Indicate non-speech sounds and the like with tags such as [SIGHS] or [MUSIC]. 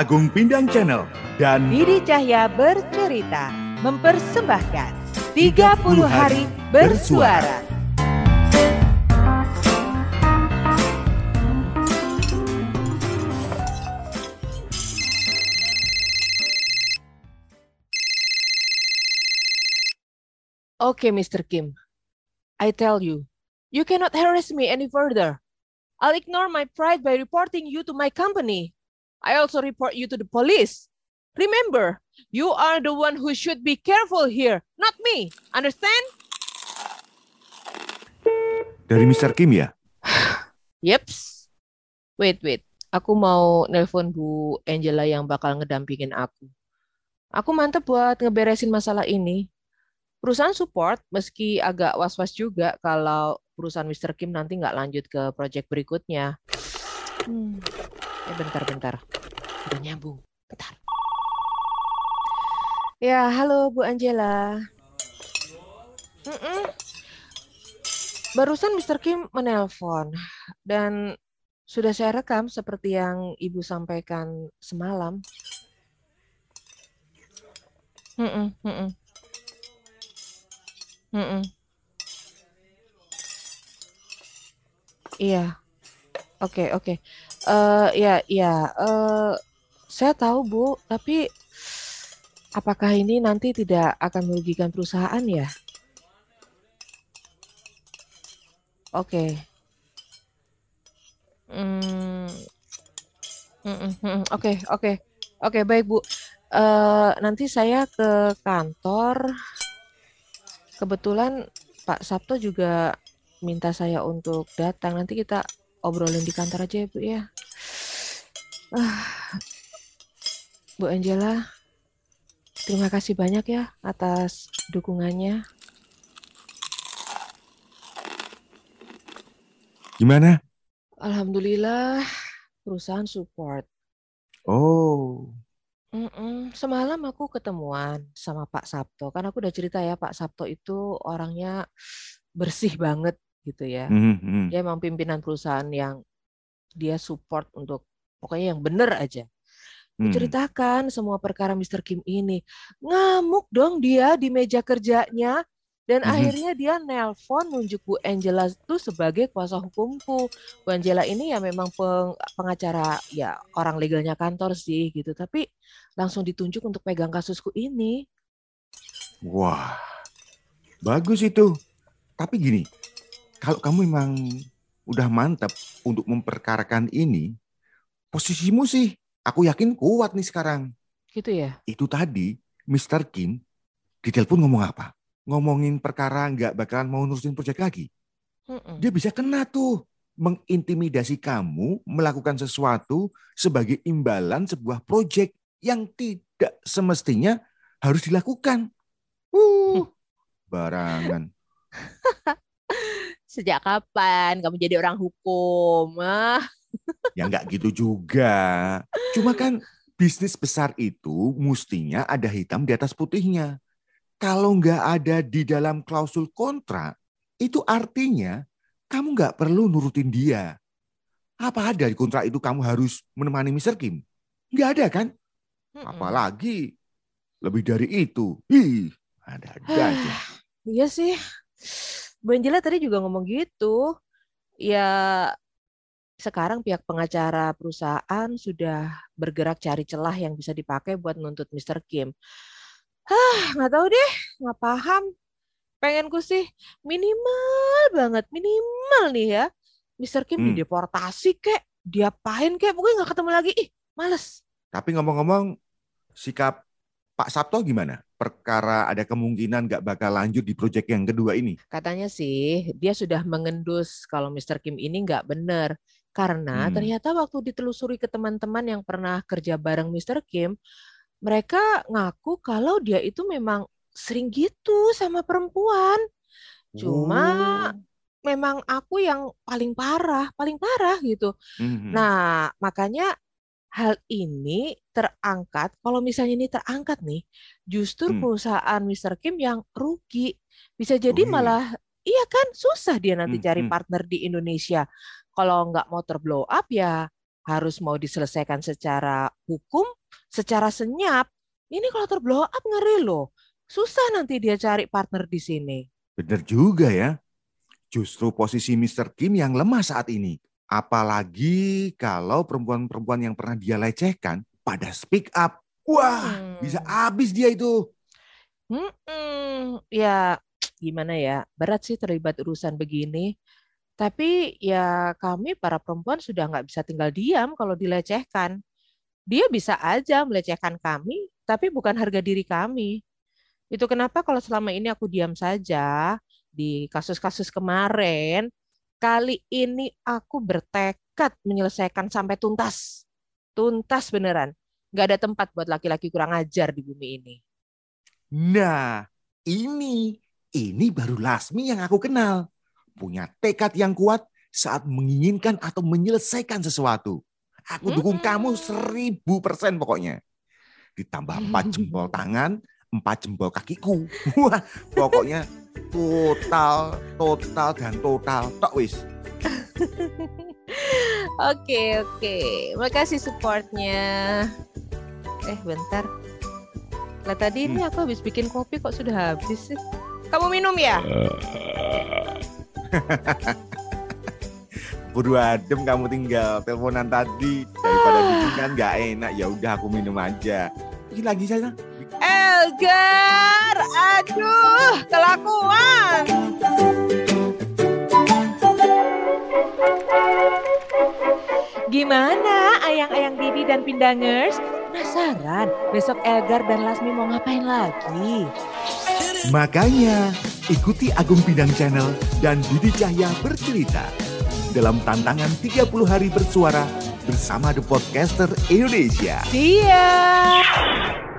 Agung Pindang Channel dan Didi Cahya bercerita mempersembahkan 30 hari bersuara. Okay, Mr. Kim. I tell you, you cannot harass me any further. I'll ignore my pride by reporting you to my company. I also report you to the police. Remember, you are the one who should be careful here, not me. Understand? dari Mr. Kim ya? [SIGHS] Yeps. Wait, wait. Aku mau nelpon Bu Angela yang bakal ngedampingin aku. Aku mantep buat ngeberesin masalah ini. Perusahaan support, meski agak was-was juga kalau perusahaan Mr. Kim nanti nggak lanjut ke project berikutnya. Hmm. Eh, bentar-bentar. Udah nyambung. Bentar. Ya, halo Bu Angela. Mm-mm. Barusan Mr. Kim menelpon dan sudah saya rekam seperti yang Ibu sampaikan semalam. Mm-mm, mm-mm. Mm-mm. Iya. Oke, oke. Eh, ya, ya. Eh, saya tahu, Bu, tapi apakah ini nanti tidak akan merugikan perusahaan ya? Oke. Hmm. Oke, oke. Oke, baik, Bu. Eh, nanti saya ke kantor. Kebetulan Pak Sabto juga minta saya untuk datang. Nanti kita obrolin di kantor aja ya, Bu ya. Ah, Bu Angela, terima kasih banyak ya atas dukungannya. Gimana? Alhamdulillah, perusahaan support. Oh, Mm-mm. Semalam aku ketemuan sama Pak Sabto. Kan aku udah cerita ya, Pak Sabto itu orangnya bersih banget gitu ya. mhm, mhm. Dia emang pimpinan perusahaan yang dia support untuk pokoknya yang bener aja. Aku Hmm. ceritakan semua perkara Mr. Kim ini. Ngamuk dong dia di meja kerjanya. Dan Mhm. akhirnya dia nelpon nunjuk Bu Angela itu sebagai kuasa hukumku. Bu Angela ini ya memang peng- pengacara ya orang legalnya kantor sih gitu. Tapi langsung ditunjuk untuk pegang kasusku ini. Wah, bagus itu. Tapi gini, kalau kamu memang udah mantap untuk memperkarakan ini, posisimu sih, aku yakin kuat nih sekarang. Gitu ya. Itu tadi, Mr. Kim, di telepon ngomong apa? Ngomongin perkara nggak bakalan mau nurusin proyek lagi. Mm-mm. Dia bisa kena tuh mengintimidasi kamu melakukan sesuatu sebagai imbalan sebuah proyek yang tidak semestinya harus dilakukan. Uh, [LAUGHS] barangan. [LAUGHS] Sejak kapan kamu jadi orang hukum? Ah. Ya nggak gitu juga. Cuma kan bisnis besar itu mestinya ada hitam di atas putihnya. Kalau nggak ada di dalam klausul kontrak, itu artinya kamu nggak perlu nurutin dia. Apa ada di kontrak itu kamu harus menemani Mr. Kim? Nggak ada kan? Apalagi lebih dari itu. Ih, ada-ada aja. Iya sih. Bu Angela tadi juga ngomong gitu. Ya sekarang pihak pengacara perusahaan sudah bergerak cari celah yang bisa dipakai buat nuntut Mr. Kim. Hah, nggak tahu deh, nggak paham. Pengenku sih minimal banget, minimal nih ya. Mr. Kim Hmm. dideportasi kek, diapain kek, pokoknya nggak ketemu lagi. Ih, males. Tapi ngomong-ngomong, sikap Pak Sabto gimana? Perkara ada kemungkinan nggak bakal lanjut di proyek yang kedua ini. Katanya sih dia sudah mengendus kalau Mr. Kim ini nggak benar. Karena Hmm. ternyata waktu ditelusuri ke teman-teman yang pernah kerja bareng Mr. Kim, mereka ngaku kalau dia itu memang sering gitu sama perempuan. Cuma Oh. memang aku yang paling parah, paling parah gitu. Mhm. Nah, makanya hal ini terangkat, kalau misalnya ini terangkat nih, justru Hmm. perusahaan Mr. Kim yang rugi. Bisa jadi Rugi. malah, iya kan, susah dia nanti Hmm, cari hmm. partner di Indonesia. Kalau nggak mau terblow up ya harus mau diselesaikan secara hukum, secara senyap. Ini kalau terblow up ngeri loh. Susah nanti dia cari partner di sini. Bener juga ya. Justru posisi Mr. Kim yang lemah saat ini. Apalagi kalau perempuan-perempuan yang pernah dia lecehkan pada speak up. Wah, hmm. bisa habis dia itu. Hmm, ya gimana ya, berat sih terlibat urusan begini. Tapi ya kami para perempuan sudah nggak bisa tinggal diam kalau dilecehkan. Dia bisa aja melecehkan kami, tapi bukan harga diri kami. Itu kenapa kalau selama ini aku diam saja di kasus-kasus kemarin, kali ini aku bertekad menyelesaikan sampai tuntas. Tuntas beneran. Nggak ada tempat buat laki-laki kurang ajar di bumi ini. Nah, ini, ini baru Lasmi yang aku kenal punya tekad yang kuat saat menginginkan atau menyelesaikan sesuatu. Aku dukung hmm. kamu seribu persen pokoknya. Ditambah empat jempol tangan, empat jempol kakiku. [LAUGHS] Wah, pokoknya total, total dan total. Tok wis. [LAUGHS] Oke, oke. Makasih supportnya. Eh, bentar. Lah tadi hmm. ini aku habis bikin kopi kok sudah habis sih. Kamu minum ya? [LAUGHS] Buru adem kamu tinggal teleponan tadi daripada [GASPS] bikin kan nggak enak ya udah aku minum aja. Bikin lagi saya. Elgar, aduh kelakuan. Gimana ayang-ayang Didi dan Pindangers? Penasaran besok Elgar dan Lasmi mau ngapain lagi? Makanya ikuti Agung Bidang Channel dan Didi Cahya bercerita dalam tantangan 30 hari bersuara bersama The Podcaster Indonesia. Siap.